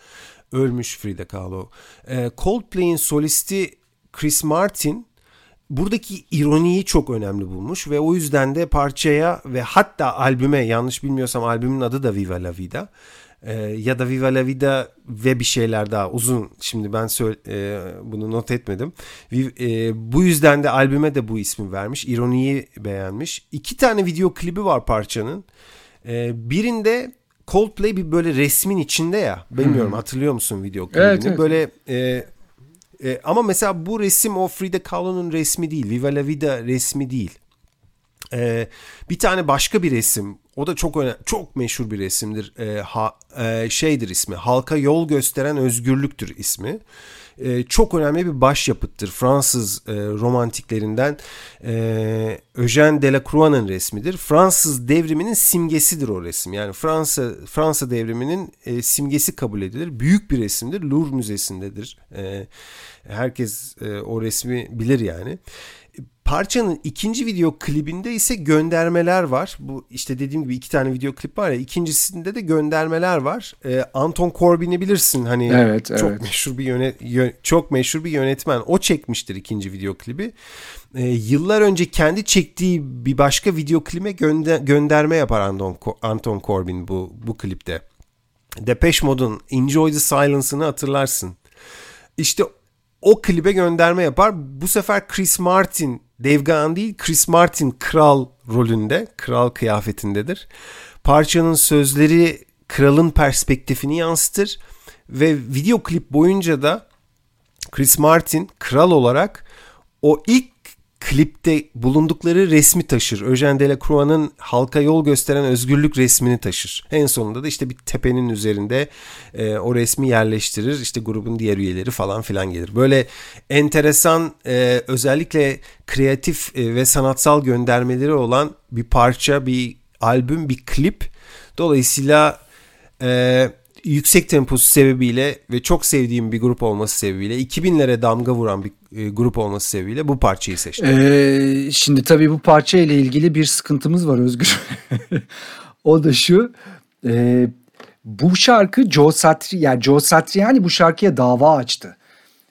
ölmüş Frida Kahlo. E, Coldplay'in solisti Chris Martin buradaki ironiyi çok önemli bulmuş ve o yüzden de parçaya ve hatta albüme yanlış bilmiyorsam albümün adı da Viva La Vida e, ya da Viva La Vida ve bir şeyler daha uzun şimdi ben söyle, e, bunu not etmedim. E, bu yüzden de albüme de bu ismi vermiş. ironiyi beğenmiş. İki tane video klibi var parçanın. E, birinde Coldplay bir böyle resmin içinde ya. Bilmiyorum hmm. hatırlıyor musun video klibini? Evet, evet. Böyle e, e, ama mesela bu resim o Frida Kahlo'nun resmi değil. Viva la Vida resmi değil. E, bir tane başka bir resim. O da çok önemli, çok meşhur bir resimdir. E, ha, e, şeydir ismi. Halka yol gösteren özgürlüktür ismi. E, çok önemli bir başyapıttır. Fransız e, romantiklerinden e, Eugène Delacroix'ın resmidir. Fransız devriminin simgesidir o resim. Yani Fransa Fransa devriminin e, simgesi kabul edilir. Büyük bir resimdir. Louvre Müzesi'ndedir. E, herkes e, o resmi bilir yani. Parçanın ikinci video klibinde ise göndermeler var. Bu işte dediğim gibi iki tane video klip var ya. İkincisinde de göndermeler var. Ee, Anton Corbin'i bilirsin hani evet, çok evet. meşhur bir yönet çok meşhur bir yönetmen. O çekmiştir ikinci video klibi. Ee, yıllar önce kendi çektiği bir başka video klibe gönde gönderme yapar Anton Anton Corbin bu bu klipte. Depeche Mode'un Enjoy the Silence'ını hatırlarsın. İşte o klibe gönderme yapar. Bu sefer Chris Martin Dave değil Chris Martin kral rolünde, kral kıyafetindedir. Parçanın sözleri kralın perspektifini yansıtır ve video klip boyunca da Chris Martin kral olarak o ilk klipte bulundukları resmi taşır. Eugène Delacroix'ın halka yol gösteren özgürlük resmini taşır. En sonunda da işte bir tepenin üzerinde e, o resmi yerleştirir. İşte grubun diğer üyeleri falan filan gelir. Böyle enteresan e, özellikle kreatif e, ve sanatsal göndermeleri olan bir parça, bir albüm, bir klip. Dolayısıyla e, yüksek temposu sebebiyle ve çok sevdiğim bir grup olması sebebiyle 2000'lere damga vuran bir e, grup olması sebebiyle bu parçayı seçtim. Ee, şimdi tabii bu parça ile ilgili bir sıkıntımız var Özgür. o da şu. E, bu şarkı Joe Satri yani Joe Satriani bu şarkıya dava açtı.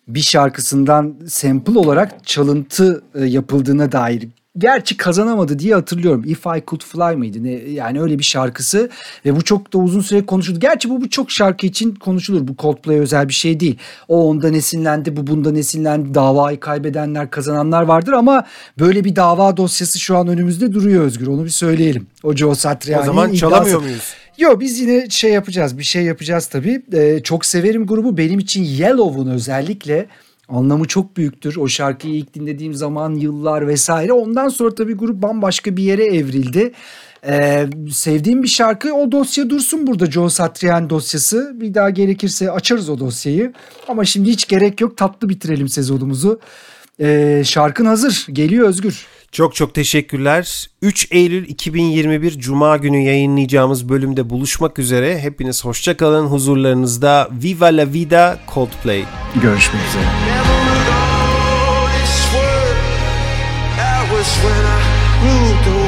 Bir şarkısından sample olarak çalıntı e, yapıldığına dair gerçi kazanamadı diye hatırlıyorum. If I Could Fly mıydı? Ne, yani öyle bir şarkısı ve bu çok da uzun süre konuşuldu. Gerçi bu, bu çok şarkı için konuşulur. Bu Coldplay özel bir şey değil. O ondan esinlendi, bu bundan esinlendi. Davayı kaybedenler, kazananlar vardır ama böyle bir dava dosyası şu an önümüzde duruyor Özgür. Onu bir söyleyelim. O Joe Satriani'nin O zaman çalamıyor muyuz? Yok biz yine şey yapacağız. Bir şey yapacağız tabii. Ee, çok severim grubu. Benim için Yellow'un özellikle anlamı çok büyüktür. O şarkıyı ilk dinlediğim zaman yıllar vesaire. Ondan sonra tabii grup bambaşka bir yere evrildi. Ee, sevdiğim bir şarkı o dosya dursun burada John Satriani dosyası. Bir daha gerekirse açarız o dosyayı. Ama şimdi hiç gerek yok tatlı bitirelim sezonumuzu. Ee, şarkın hazır geliyor Özgür. Çok çok teşekkürler. 3 Eylül 2021 Cuma günü yayınlayacağımız bölümde buluşmak üzere. Hepiniz hoşça kalın. Huzurlarınızda Viva la Vida Coldplay. Görüşmek üzere. When I ruled the world.